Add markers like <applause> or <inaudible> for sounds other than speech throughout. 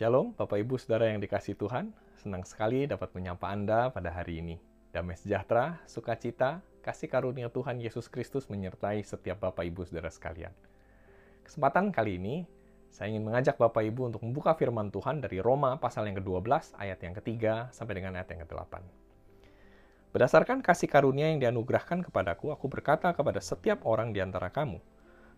Shalom, Bapak Ibu Saudara yang dikasih Tuhan. Senang sekali dapat menyapa Anda pada hari ini. Damai sejahtera, sukacita, kasih karunia Tuhan Yesus Kristus menyertai setiap Bapak Ibu Saudara sekalian. Kesempatan kali ini, saya ingin mengajak Bapak Ibu untuk membuka firman Tuhan dari Roma pasal yang ke-12, ayat yang ketiga sampai dengan ayat yang ke-8. Berdasarkan kasih karunia yang dianugerahkan kepadaku, aku berkata kepada setiap orang di antara kamu,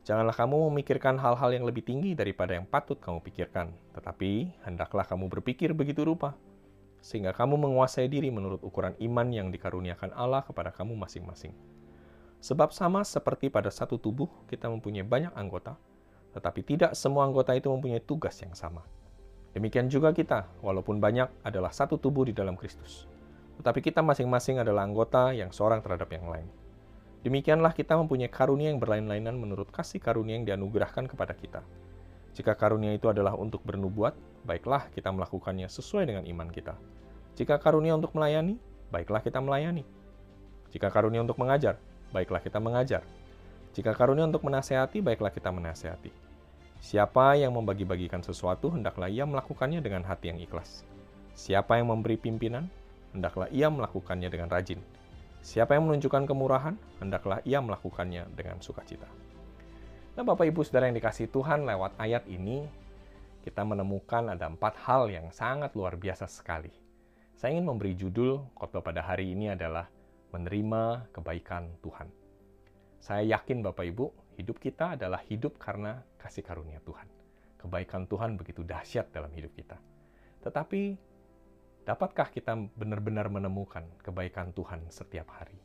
Janganlah kamu memikirkan hal-hal yang lebih tinggi daripada yang patut kamu pikirkan, tetapi hendaklah kamu berpikir begitu rupa, sehingga kamu menguasai diri menurut ukuran iman yang dikaruniakan Allah kepada kamu masing-masing. Sebab sama seperti pada satu tubuh, kita mempunyai banyak anggota, tetapi tidak semua anggota itu mempunyai tugas yang sama. Demikian juga kita, walaupun banyak, adalah satu tubuh di dalam Kristus. Tetapi kita masing-masing adalah anggota yang seorang terhadap yang lain. Demikianlah kita mempunyai karunia yang berlain-lainan menurut kasih karunia yang dianugerahkan kepada kita. Jika karunia itu adalah untuk bernubuat, baiklah kita melakukannya sesuai dengan iman kita. Jika karunia untuk melayani, baiklah kita melayani. Jika karunia untuk mengajar, baiklah kita mengajar. Jika karunia untuk menasehati, baiklah kita menasehati. Siapa yang membagi-bagikan sesuatu, hendaklah ia melakukannya dengan hati yang ikhlas. Siapa yang memberi pimpinan, hendaklah ia melakukannya dengan rajin Siapa yang menunjukkan kemurahan, hendaklah ia melakukannya dengan sukacita. Nah, Bapak Ibu Saudara yang dikasih Tuhan, lewat ayat ini kita menemukan ada empat hal yang sangat luar biasa sekali. Saya ingin memberi judul khotbah pada hari ini adalah menerima kebaikan Tuhan. Saya yakin Bapak Ibu, hidup kita adalah hidup karena kasih karunia Tuhan. Kebaikan Tuhan begitu dahsyat dalam hidup kita. Tetapi Dapatkah kita benar-benar menemukan kebaikan Tuhan setiap hari?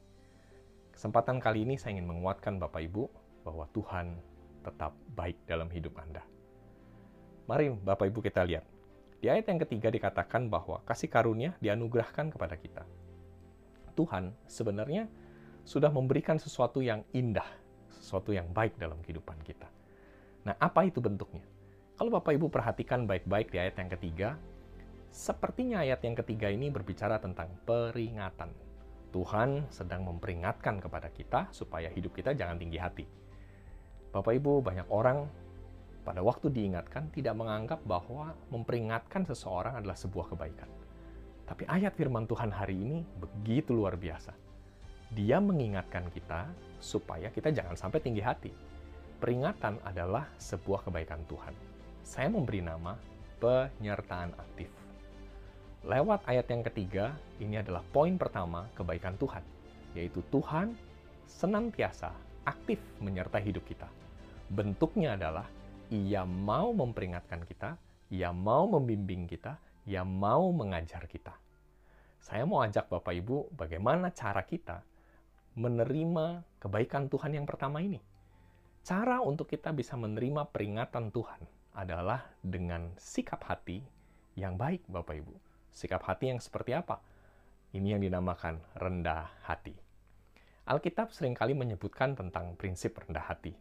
Kesempatan kali ini saya ingin menguatkan Bapak Ibu bahwa Tuhan tetap baik dalam hidup Anda. Mari Bapak Ibu kita lihat. Di ayat yang ketiga dikatakan bahwa kasih karunia dianugerahkan kepada kita. Tuhan sebenarnya sudah memberikan sesuatu yang indah, sesuatu yang baik dalam kehidupan kita. Nah, apa itu bentuknya? Kalau Bapak Ibu perhatikan baik-baik di ayat yang ketiga, Sepertinya ayat yang ketiga ini berbicara tentang peringatan. Tuhan sedang memperingatkan kepada kita supaya hidup kita jangan tinggi hati. Bapak Ibu, banyak orang pada waktu diingatkan tidak menganggap bahwa memperingatkan seseorang adalah sebuah kebaikan. Tapi ayat firman Tuhan hari ini begitu luar biasa. Dia mengingatkan kita supaya kita jangan sampai tinggi hati. Peringatan adalah sebuah kebaikan Tuhan. Saya memberi nama penyertaan aktif. Lewat ayat yang ketiga, ini adalah poin pertama kebaikan Tuhan, yaitu Tuhan senantiasa aktif menyertai hidup kita. Bentuknya adalah ia mau memperingatkan kita, ia mau membimbing kita, ia mau mengajar kita. Saya mau ajak Bapak Ibu bagaimana cara kita menerima kebaikan Tuhan yang pertama ini. Cara untuk kita bisa menerima peringatan Tuhan adalah dengan sikap hati yang baik, Bapak Ibu Sikap hati yang seperti apa? Ini yang dinamakan rendah hati. Alkitab sering kali menyebutkan tentang prinsip rendah hati.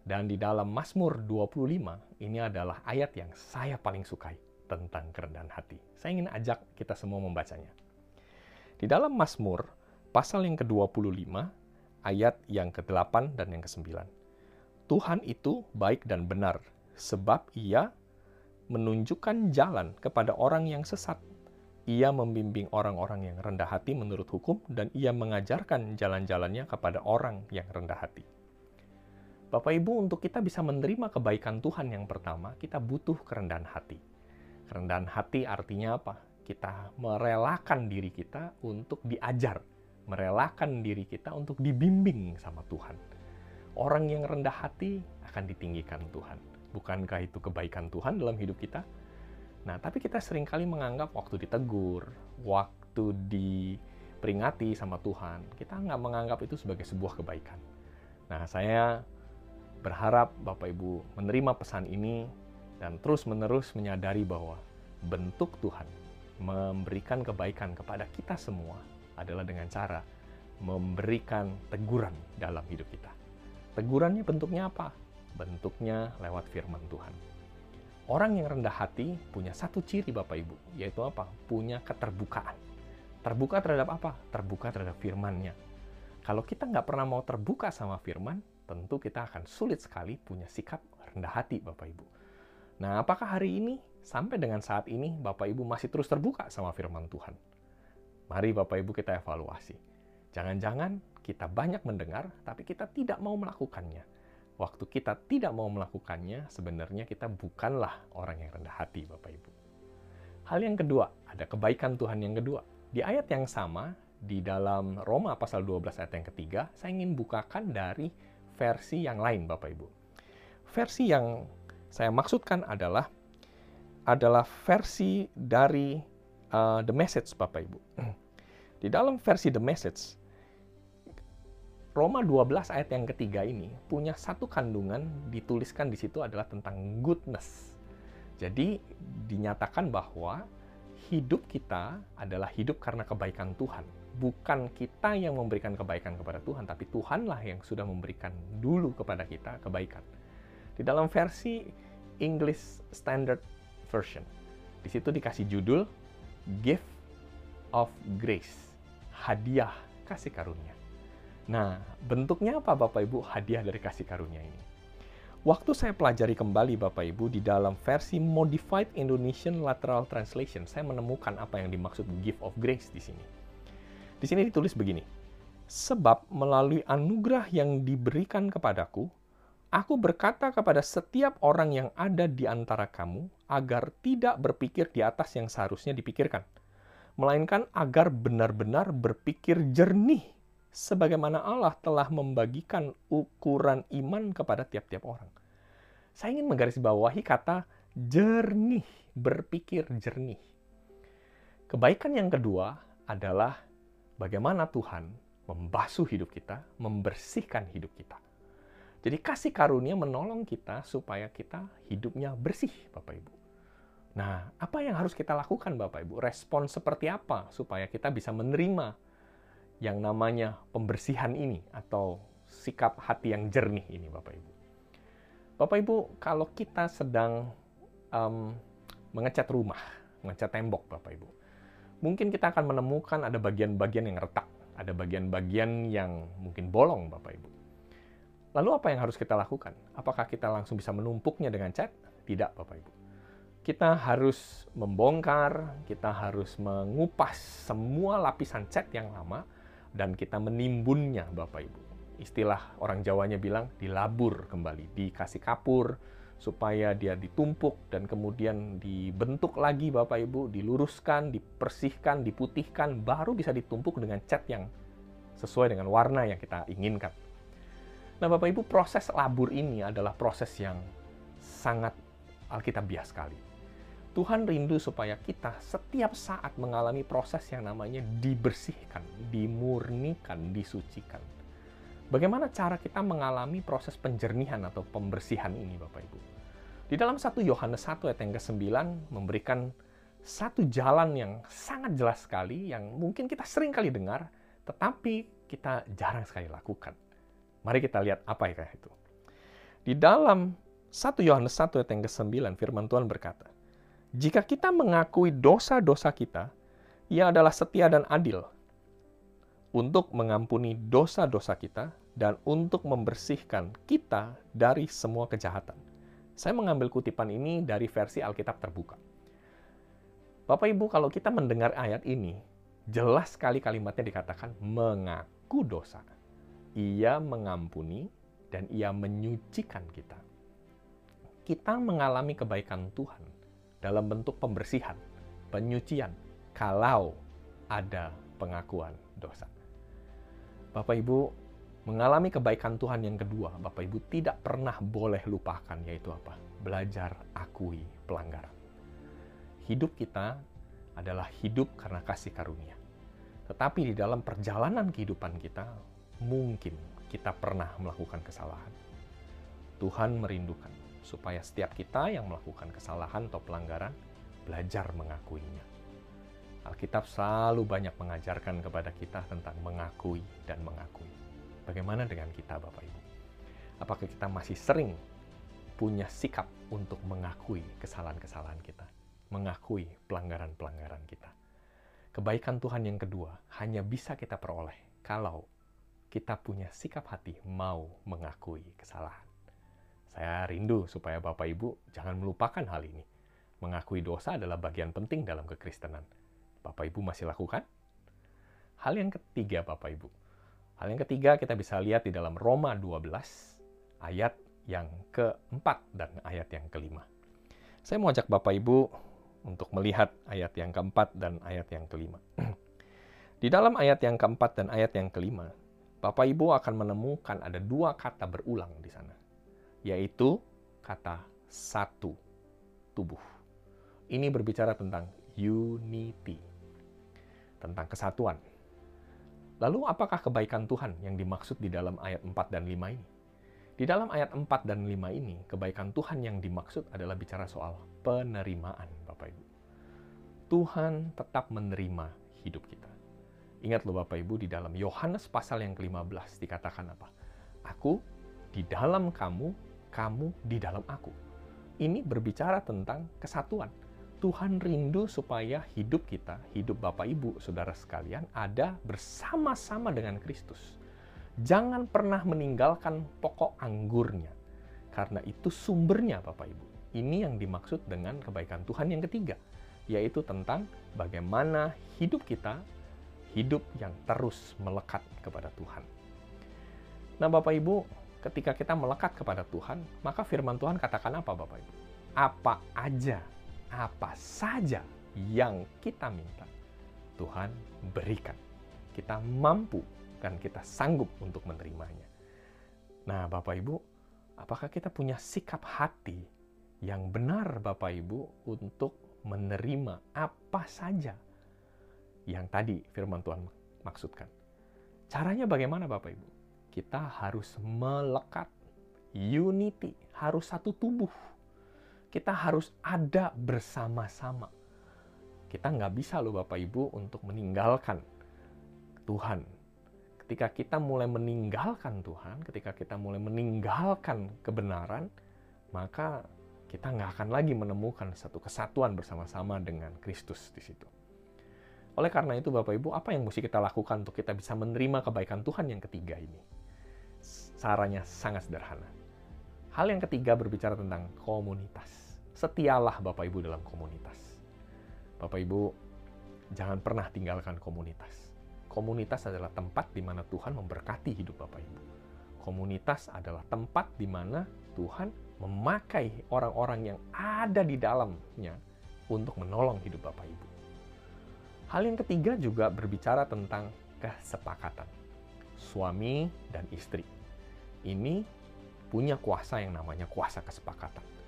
Dan di dalam Mazmur 25, ini adalah ayat yang saya paling sukai tentang kerendahan hati. Saya ingin ajak kita semua membacanya. Di dalam Mazmur, pasal yang ke-25, ayat yang ke-8 dan yang ke-9. Tuhan itu baik dan benar, sebab ia menunjukkan jalan kepada orang yang sesat ia membimbing orang-orang yang rendah hati menurut hukum, dan ia mengajarkan jalan-jalannya kepada orang yang rendah hati. Bapak Ibu, untuk kita bisa menerima kebaikan Tuhan yang pertama, kita butuh kerendahan hati. Kerendahan hati artinya apa? Kita merelakan diri kita untuk diajar, merelakan diri kita untuk dibimbing sama Tuhan. Orang yang rendah hati akan ditinggikan Tuhan. Bukankah itu kebaikan Tuhan dalam hidup kita? Nah, tapi kita sering kali menganggap waktu ditegur, waktu diperingati sama Tuhan, kita nggak menganggap itu sebagai sebuah kebaikan. Nah, saya berharap Bapak Ibu menerima pesan ini dan terus-menerus menyadari bahwa bentuk Tuhan memberikan kebaikan kepada kita semua adalah dengan cara memberikan teguran dalam hidup kita. Tegurannya bentuknya apa? Bentuknya lewat firman Tuhan. Orang yang rendah hati punya satu ciri Bapak Ibu, yaitu apa? Punya keterbukaan. Terbuka terhadap apa? Terbuka terhadap firmannya. Kalau kita nggak pernah mau terbuka sama firman, tentu kita akan sulit sekali punya sikap rendah hati Bapak Ibu. Nah, apakah hari ini sampai dengan saat ini Bapak Ibu masih terus terbuka sama firman Tuhan? Mari Bapak Ibu kita evaluasi. Jangan-jangan kita banyak mendengar, tapi kita tidak mau melakukannya. Waktu kita tidak mau melakukannya, sebenarnya kita bukanlah orang yang rendah hati, Bapak Ibu. Hal yang kedua, ada kebaikan Tuhan yang kedua. Di ayat yang sama, di dalam Roma pasal 12 ayat yang ketiga, saya ingin bukakan dari versi yang lain, Bapak Ibu. Versi yang saya maksudkan adalah adalah versi dari uh, The Message, Bapak Ibu. <clears throat> Di dalam versi The Message, Roma 12 ayat yang ketiga ini punya satu kandungan dituliskan di situ adalah tentang goodness. Jadi dinyatakan bahwa hidup kita adalah hidup karena kebaikan Tuhan. Bukan kita yang memberikan kebaikan kepada Tuhan, tapi Tuhanlah yang sudah memberikan dulu kepada kita kebaikan. Di dalam versi English Standard Version, di situ dikasih judul Gift of Grace, hadiah kasih karunia. Nah, bentuknya apa Bapak Ibu hadiah dari kasih karunia ini? Waktu saya pelajari kembali Bapak Ibu di dalam versi Modified Indonesian Lateral Translation, saya menemukan apa yang dimaksud gift of grace di sini. Di sini ditulis begini, Sebab melalui anugerah yang diberikan kepadaku, aku berkata kepada setiap orang yang ada di antara kamu, agar tidak berpikir di atas yang seharusnya dipikirkan, melainkan agar benar-benar berpikir jernih sebagaimana Allah telah membagikan ukuran iman kepada tiap-tiap orang. Saya ingin menggarisbawahi kata jernih, berpikir jernih. Kebaikan yang kedua adalah bagaimana Tuhan membasuh hidup kita, membersihkan hidup kita. Jadi kasih karunia menolong kita supaya kita hidupnya bersih, Bapak Ibu. Nah, apa yang harus kita lakukan Bapak Ibu? Respon seperti apa supaya kita bisa menerima yang namanya pembersihan ini atau sikap hati yang jernih ini Bapak Ibu. Bapak Ibu, kalau kita sedang um, mengecat rumah, mengecat tembok Bapak Ibu, mungkin kita akan menemukan ada bagian-bagian yang retak, ada bagian-bagian yang mungkin bolong Bapak Ibu. Lalu apa yang harus kita lakukan? Apakah kita langsung bisa menumpuknya dengan cat? Tidak Bapak Ibu. Kita harus membongkar, kita harus mengupas semua lapisan cat yang lama, dan kita menimbunnya Bapak Ibu. Istilah orang Jawanya bilang dilabur kembali, dikasih kapur supaya dia ditumpuk dan kemudian dibentuk lagi Bapak Ibu, diluruskan, dipersihkan, diputihkan, baru bisa ditumpuk dengan cat yang sesuai dengan warna yang kita inginkan. Nah Bapak Ibu, proses labur ini adalah proses yang sangat alkitabiah sekali Tuhan rindu supaya kita setiap saat mengalami proses yang namanya dibersihkan, dimurnikan, disucikan. Bagaimana cara kita mengalami proses penjernihan atau pembersihan ini Bapak Ibu? Di dalam 1 Yohanes 1 ayat yang ke-9 memberikan satu jalan yang sangat jelas sekali yang mungkin kita sering kali dengar, tetapi kita jarang sekali lakukan. Mari kita lihat apa ya itu. Di dalam 1 Yohanes 1 ayat yang ke-9 firman Tuhan berkata, jika kita mengakui dosa-dosa kita, Ia adalah setia dan adil untuk mengampuni dosa-dosa kita dan untuk membersihkan kita dari semua kejahatan. Saya mengambil kutipan ini dari versi Alkitab terbuka. Bapak Ibu, kalau kita mendengar ayat ini, jelas sekali kalimatnya dikatakan mengaku dosa. Ia mengampuni dan ia menyucikan kita. Kita mengalami kebaikan Tuhan dalam bentuk pembersihan, penyucian, kalau ada pengakuan dosa. Bapak Ibu, mengalami kebaikan Tuhan yang kedua, Bapak Ibu tidak pernah boleh lupakan, yaitu apa? Belajar akui pelanggaran. Hidup kita adalah hidup karena kasih karunia. Tetapi di dalam perjalanan kehidupan kita, mungkin kita pernah melakukan kesalahan. Tuhan merindukan supaya setiap kita yang melakukan kesalahan atau pelanggaran belajar mengakuinya. Alkitab selalu banyak mengajarkan kepada kita tentang mengakui dan mengakui. Bagaimana dengan kita, Bapak Ibu? Apakah kita masih sering punya sikap untuk mengakui kesalahan-kesalahan kita, mengakui pelanggaran-pelanggaran kita? Kebaikan Tuhan yang kedua hanya bisa kita peroleh kalau kita punya sikap hati mau mengakui kesalahan. Saya rindu supaya Bapak Ibu jangan melupakan hal ini. Mengakui dosa adalah bagian penting dalam kekristenan. Bapak Ibu masih lakukan? Hal yang ketiga Bapak Ibu. Hal yang ketiga kita bisa lihat di dalam Roma 12 ayat yang keempat dan ayat yang kelima. Saya mau ajak Bapak Ibu untuk melihat ayat yang keempat dan ayat yang kelima. <clears throat> di dalam ayat yang keempat dan ayat yang kelima, Bapak Ibu akan menemukan ada dua kata berulang di sana, yaitu kata satu tubuh. Ini berbicara tentang unity, tentang kesatuan. Lalu apakah kebaikan Tuhan yang dimaksud di dalam ayat 4 dan 5 ini? Di dalam ayat 4 dan 5 ini, kebaikan Tuhan yang dimaksud adalah bicara soal penerimaan, Bapak Ibu. Tuhan tetap menerima hidup kita. Ingat loh Bapak Ibu, di dalam Yohanes pasal yang ke-15 dikatakan apa? Aku di dalam kamu, kamu di dalam aku. Ini berbicara tentang kesatuan Tuhan rindu supaya hidup kita, hidup Bapak Ibu, saudara sekalian, ada bersama-sama dengan Kristus. Jangan pernah meninggalkan pokok anggurnya, karena itu sumbernya Bapak Ibu. Ini yang dimaksud dengan kebaikan Tuhan yang ketiga, yaitu tentang bagaimana hidup kita, hidup yang terus melekat kepada Tuhan. Nah Bapak Ibu, ketika kita melekat kepada Tuhan, maka firman Tuhan katakan apa Bapak Ibu? Apa aja apa saja yang kita minta, Tuhan berikan. Kita mampu dan kita sanggup untuk menerimanya. Nah, Bapak Ibu, apakah kita punya sikap hati yang benar, Bapak Ibu, untuk menerima apa saja yang tadi firman Tuhan maksudkan? Caranya bagaimana, Bapak Ibu? Kita harus melekat, unity, harus satu tubuh kita harus ada bersama-sama. Kita nggak bisa loh Bapak Ibu untuk meninggalkan Tuhan. Ketika kita mulai meninggalkan Tuhan, ketika kita mulai meninggalkan kebenaran, maka kita nggak akan lagi menemukan satu kesatuan bersama-sama dengan Kristus di situ. Oleh karena itu Bapak Ibu, apa yang mesti kita lakukan untuk kita bisa menerima kebaikan Tuhan yang ketiga ini? Caranya sangat sederhana. Hal yang ketiga berbicara tentang komunitas setialah Bapak Ibu dalam komunitas. Bapak Ibu, jangan pernah tinggalkan komunitas. Komunitas adalah tempat di mana Tuhan memberkati hidup Bapak Ibu. Komunitas adalah tempat di mana Tuhan memakai orang-orang yang ada di dalamnya untuk menolong hidup Bapak Ibu. Hal yang ketiga juga berbicara tentang kesepakatan. Suami dan istri. Ini punya kuasa yang namanya kuasa kesepakatan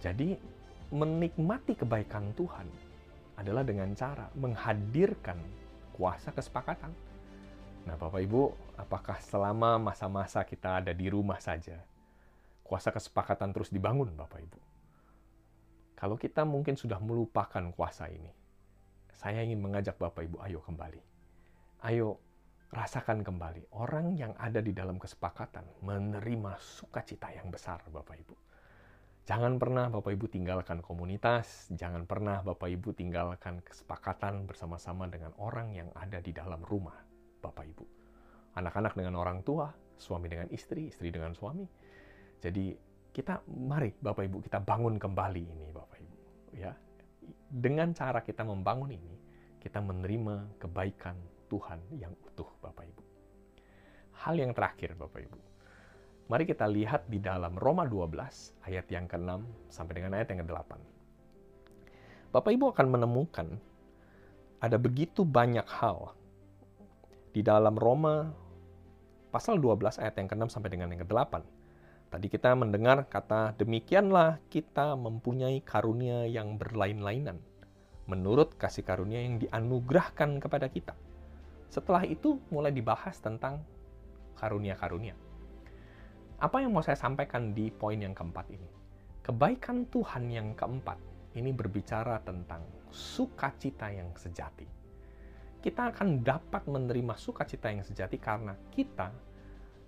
jadi menikmati kebaikan Tuhan adalah dengan cara menghadirkan kuasa kesepakatan. Nah, Bapak Ibu, apakah selama masa-masa kita ada di rumah saja, kuasa kesepakatan terus dibangun, Bapak Ibu? Kalau kita mungkin sudah melupakan kuasa ini, saya ingin mengajak Bapak Ibu, ayo kembali. Ayo rasakan kembali orang yang ada di dalam kesepakatan menerima sukacita yang besar, Bapak Ibu Jangan pernah Bapak Ibu tinggalkan komunitas, jangan pernah Bapak Ibu tinggalkan kesepakatan bersama-sama dengan orang yang ada di dalam rumah Bapak Ibu. Anak-anak dengan orang tua, suami dengan istri, istri dengan suami. Jadi kita mari Bapak Ibu kita bangun kembali ini Bapak Ibu ya. Dengan cara kita membangun ini, kita menerima kebaikan Tuhan yang utuh Bapak Ibu. Hal yang terakhir Bapak Ibu, Mari kita lihat di dalam Roma 12 ayat yang ke-6 sampai dengan ayat yang ke-8. Bapak Ibu akan menemukan ada begitu banyak hal di dalam Roma pasal 12 ayat yang ke-6 sampai dengan yang ke-8. Tadi kita mendengar kata demikianlah kita mempunyai karunia yang berlain-lainan menurut kasih karunia yang dianugerahkan kepada kita. Setelah itu mulai dibahas tentang karunia-karunia. Apa yang mau saya sampaikan di poin yang keempat ini? Kebaikan Tuhan yang keempat ini berbicara tentang sukacita yang sejati. Kita akan dapat menerima sukacita yang sejati karena kita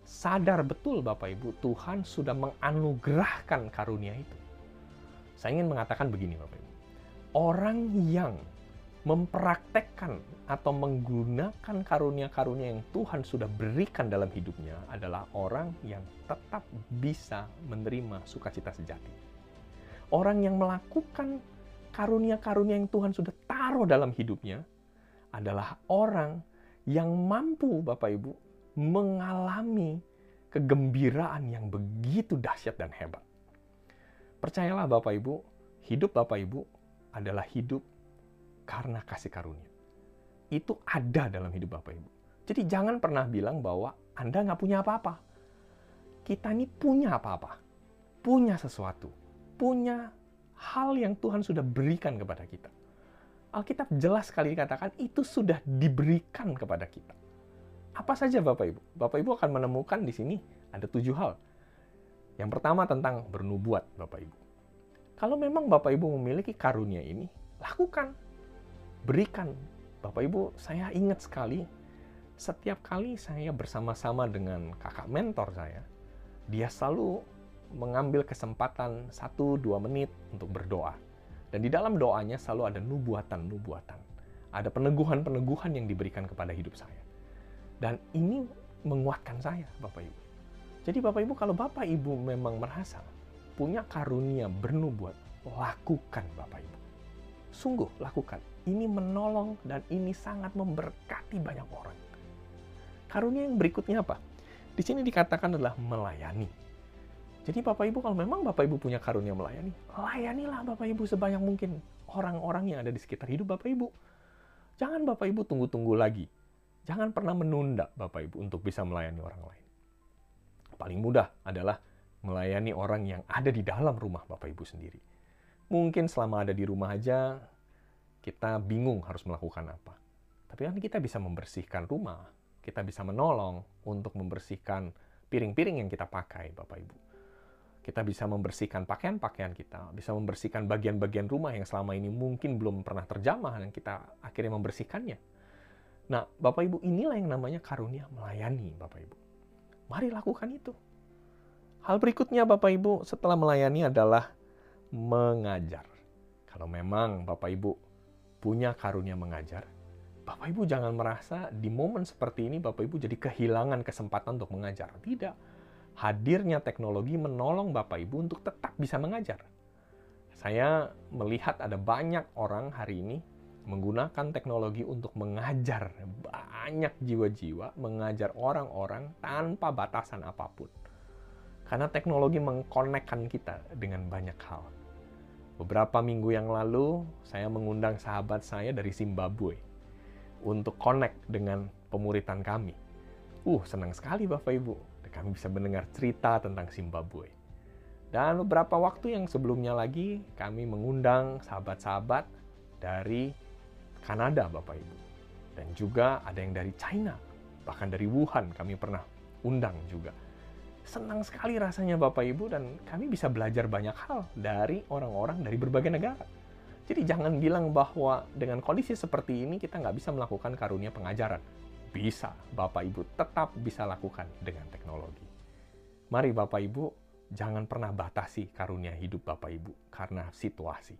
sadar betul Bapak Ibu, Tuhan sudah menganugerahkan karunia itu. Saya ingin mengatakan begini Bapak Ibu. Orang yang mempraktekkan atau menggunakan karunia-karunia yang Tuhan sudah berikan dalam hidupnya adalah orang yang tetap bisa menerima sukacita sejati. Orang yang melakukan karunia-karunia yang Tuhan sudah taruh dalam hidupnya adalah orang yang mampu, Bapak Ibu, mengalami kegembiraan yang begitu dahsyat dan hebat. Percayalah Bapak Ibu, hidup Bapak Ibu adalah hidup karena kasih karunia. Itu ada dalam hidup Bapak Ibu. Jadi jangan pernah bilang bahwa Anda nggak punya apa-apa. Kita ini punya apa-apa. Punya sesuatu. Punya hal yang Tuhan sudah berikan kepada kita. Alkitab jelas sekali dikatakan itu sudah diberikan kepada kita. Apa saja Bapak Ibu? Bapak Ibu akan menemukan di sini ada tujuh hal. Yang pertama tentang bernubuat Bapak Ibu. Kalau memang Bapak Ibu memiliki karunia ini, lakukan. Berikan. Bapak Ibu, saya ingat sekali setiap kali saya bersama-sama dengan kakak mentor saya, dia selalu mengambil kesempatan 1-2 menit untuk berdoa. Dan di dalam doanya selalu ada nubuatan-nubuatan. Ada peneguhan-peneguhan yang diberikan kepada hidup saya. Dan ini menguatkan saya, Bapak Ibu. Jadi Bapak Ibu, kalau Bapak Ibu memang merasa punya karunia bernubuat, lakukan Bapak Ibu. Sungguh lakukan. Ini menolong dan ini sangat memberkati banyak orang. Karunia yang berikutnya apa? Di sini dikatakan adalah melayani. Jadi Bapak Ibu kalau memang Bapak Ibu punya karunia melayani, layanilah Bapak Ibu sebanyak mungkin orang-orang yang ada di sekitar hidup Bapak Ibu. Jangan Bapak Ibu tunggu-tunggu lagi. Jangan pernah menunda Bapak Ibu untuk bisa melayani orang lain. Paling mudah adalah melayani orang yang ada di dalam rumah Bapak Ibu sendiri. Mungkin selama ada di rumah aja, kita bingung harus melakukan apa. Tapi kan kita bisa membersihkan rumah, kita bisa menolong untuk membersihkan piring-piring yang kita pakai, Bapak Ibu. Kita bisa membersihkan pakaian-pakaian kita, bisa membersihkan bagian-bagian rumah yang selama ini mungkin belum pernah terjamah dan kita akhirnya membersihkannya. Nah, Bapak Ibu, inilah yang namanya karunia melayani, Bapak Ibu. Mari lakukan itu. Hal berikutnya, Bapak Ibu, setelah melayani adalah mengajar. Kalau memang Bapak Ibu punya karunia mengajar, Bapak Ibu jangan merasa di momen seperti ini Bapak Ibu jadi kehilangan kesempatan untuk mengajar. Tidak. Hadirnya teknologi menolong Bapak Ibu untuk tetap bisa mengajar. Saya melihat ada banyak orang hari ini menggunakan teknologi untuk mengajar banyak jiwa-jiwa, mengajar orang-orang tanpa batasan apa pun. Karena teknologi mengkonekkan kita dengan banyak hal. Beberapa minggu yang lalu, saya mengundang sahabat saya dari Zimbabwe untuk connect dengan pemuritan kami. Uh, senang sekali Bapak Ibu. Kami bisa mendengar cerita tentang Zimbabwe. Dan beberapa waktu yang sebelumnya lagi, kami mengundang sahabat-sahabat dari Kanada, Bapak Ibu. Dan juga ada yang dari China, bahkan dari Wuhan kami pernah undang juga. Senang sekali rasanya Bapak Ibu dan kami bisa belajar banyak hal dari orang-orang dari berbagai negara. Jadi jangan bilang bahwa dengan kondisi seperti ini kita nggak bisa melakukan karunia pengajaran. Bisa, Bapak Ibu tetap bisa lakukan dengan teknologi. Mari Bapak Ibu, jangan pernah batasi karunia hidup Bapak Ibu karena situasi.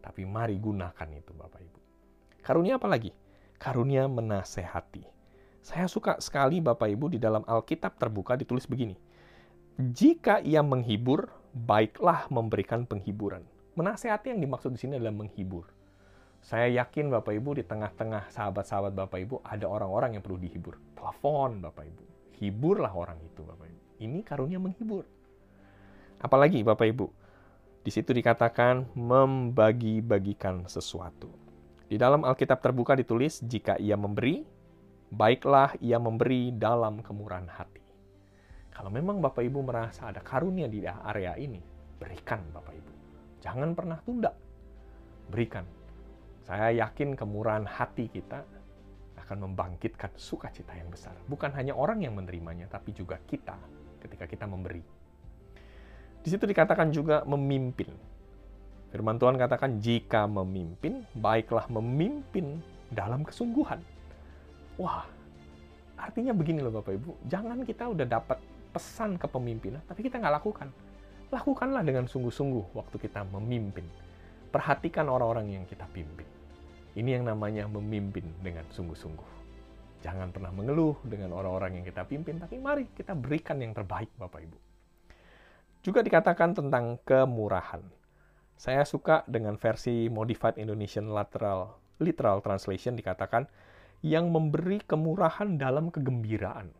Tapi mari gunakan itu Bapak Ibu. Karunia apa lagi? Karunia menasehati. Saya suka sekali Bapak Ibu di dalam Alkitab terbuka ditulis begini. Jika ia menghibur, baiklah memberikan penghiburan Menasehati yang dimaksud di sini adalah menghibur. Saya yakin Bapak Ibu di tengah-tengah sahabat-sahabat Bapak Ibu ada orang-orang yang perlu dihibur. Telepon Bapak Ibu. Hiburlah orang itu Bapak Ibu. Ini karunia menghibur. Apalagi Bapak Ibu, di situ dikatakan membagi-bagikan sesuatu. Di dalam Alkitab terbuka ditulis, jika ia memberi, baiklah ia memberi dalam kemurahan hati. Kalau memang Bapak Ibu merasa ada karunia di area ini, berikan Bapak Ibu. Jangan pernah tunda. Berikan. Saya yakin kemurahan hati kita akan membangkitkan sukacita yang besar. Bukan hanya orang yang menerimanya, tapi juga kita ketika kita memberi. Di situ dikatakan juga memimpin. Firman Tuhan katakan, jika memimpin, baiklah memimpin dalam kesungguhan. Wah, artinya begini loh Bapak Ibu, jangan kita udah dapat pesan kepemimpinan, tapi kita nggak lakukan lakukanlah dengan sungguh-sungguh waktu kita memimpin. Perhatikan orang-orang yang kita pimpin. Ini yang namanya memimpin dengan sungguh-sungguh. Jangan pernah mengeluh dengan orang-orang yang kita pimpin, tapi mari kita berikan yang terbaik, Bapak Ibu. Juga dikatakan tentang kemurahan. Saya suka dengan versi Modified Indonesian Literal, Literal Translation dikatakan, yang memberi kemurahan dalam kegembiraan.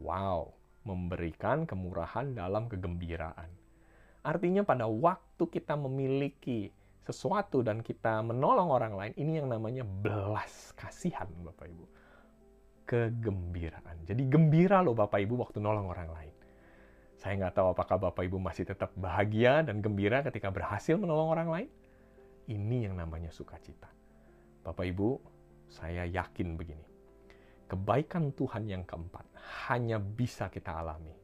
Wow, memberikan kemurahan dalam kegembiraan. Artinya pada waktu kita memiliki sesuatu dan kita menolong orang lain, ini yang namanya belas kasihan Bapak Ibu. Kegembiraan. Jadi gembira loh Bapak Ibu waktu nolong orang lain. Saya nggak tahu apakah Bapak Ibu masih tetap bahagia dan gembira ketika berhasil menolong orang lain. Ini yang namanya sukacita. Bapak Ibu, saya yakin begini. Kebaikan Tuhan yang keempat hanya bisa kita alami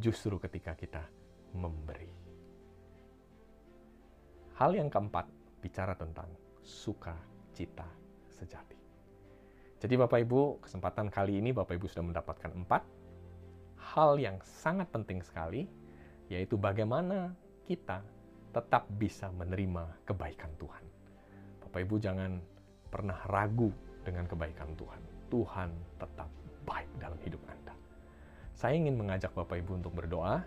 justru ketika kita memberi. Hal yang keempat bicara tentang sukacita sejati. Jadi Bapak Ibu, kesempatan kali ini Bapak Ibu sudah mendapatkan empat hal yang sangat penting sekali, yaitu bagaimana kita tetap bisa menerima kebaikan Tuhan. Bapak Ibu jangan pernah ragu dengan kebaikan Tuhan. Tuhan tetap baik dalam hidup Anda. Saya ingin mengajak Bapak Ibu untuk berdoa,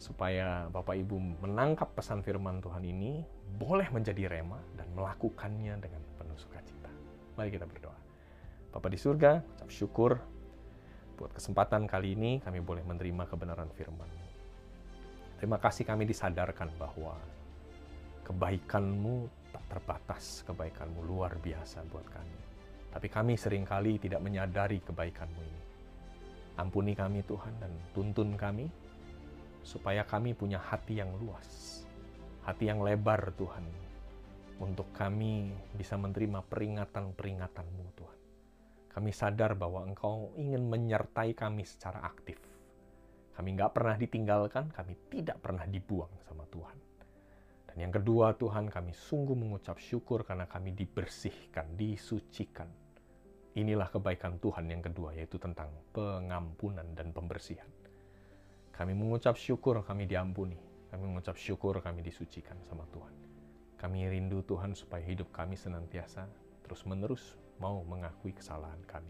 supaya Bapak Ibu menangkap pesan firman Tuhan ini, boleh menjadi rema dan melakukannya dengan penuh sukacita. Mari kita berdoa. Bapak di surga, ucap syukur Buat kesempatan kali ini kami boleh menerima kebenaran firman Terima kasih kami disadarkan bahwa kebaikanmu tak terbatas, kebaikanmu luar biasa buat kami. Tapi kami sering kali tidak menyadari kebaikanmu ini. Ampuni kami Tuhan dan tuntun kami supaya kami punya hati yang luas, hati yang lebar Tuhan, untuk kami bisa menerima peringatan-peringatanmu Tuhan. Kami sadar bahwa Engkau ingin menyertai kami secara aktif. Kami nggak pernah ditinggalkan, kami tidak pernah dibuang sama Tuhan. Dan yang kedua, Tuhan, kami sungguh mengucap syukur karena kami dibersihkan, disucikan. Inilah kebaikan Tuhan yang kedua, yaitu tentang pengampunan dan pembersihan. Kami mengucap syukur kami diampuni. Kami mengucap syukur kami disucikan sama Tuhan. Kami rindu Tuhan supaya hidup kami senantiasa terus-menerus mau mengakui kesalahan kami.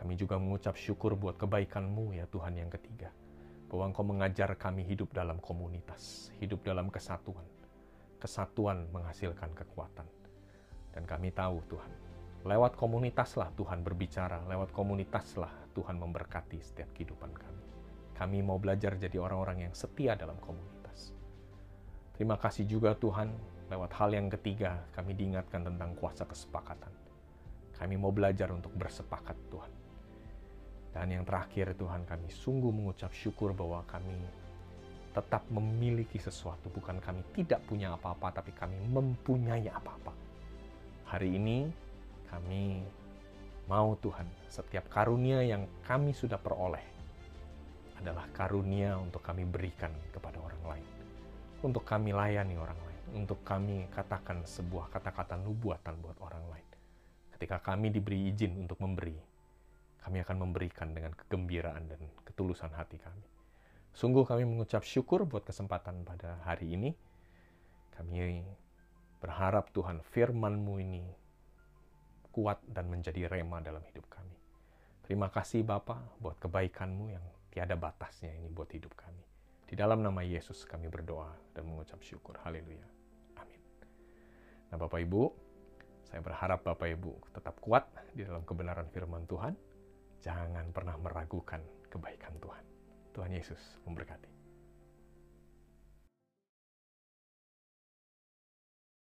Kami juga mengucap syukur buat kebaikan-Mu ya Tuhan yang ketiga. Bahwa Engkau mengajar kami hidup dalam komunitas, hidup dalam kesatuan. Kesatuan menghasilkan kekuatan. Dan kami tahu Tuhan, lewat komunitaslah Tuhan berbicara, lewat komunitaslah Tuhan memberkati setiap kehidupan kami. Kami mau belajar jadi orang-orang yang setia dalam komunitas. Terima kasih juga Tuhan, lewat hal yang ketiga kami diingatkan tentang kuasa kesepakatan kami mau belajar untuk bersepakat Tuhan. Dan yang terakhir Tuhan kami sungguh mengucap syukur bahwa kami tetap memiliki sesuatu. Bukan kami tidak punya apa-apa, tapi kami mempunyai apa-apa. Hari ini kami mau Tuhan, setiap karunia yang kami sudah peroleh adalah karunia untuk kami berikan kepada orang lain. Untuk kami layani orang lain. Untuk kami katakan sebuah kata-kata nubuatan buat orang lain ketika kami diberi izin untuk memberi, kami akan memberikan dengan kegembiraan dan ketulusan hati kami. Sungguh kami mengucap syukur buat kesempatan pada hari ini. Kami berharap Tuhan firman-Mu ini kuat dan menjadi rema dalam hidup kami. Terima kasih Bapa buat kebaikan-Mu yang tiada batasnya ini buat hidup kami. Di dalam nama Yesus kami berdoa dan mengucap syukur. Haleluya. Amin. Nah Bapak Ibu, saya berharap Bapak Ibu tetap kuat di dalam kebenaran firman Tuhan. Jangan pernah meragukan kebaikan Tuhan. Tuhan Yesus memberkati.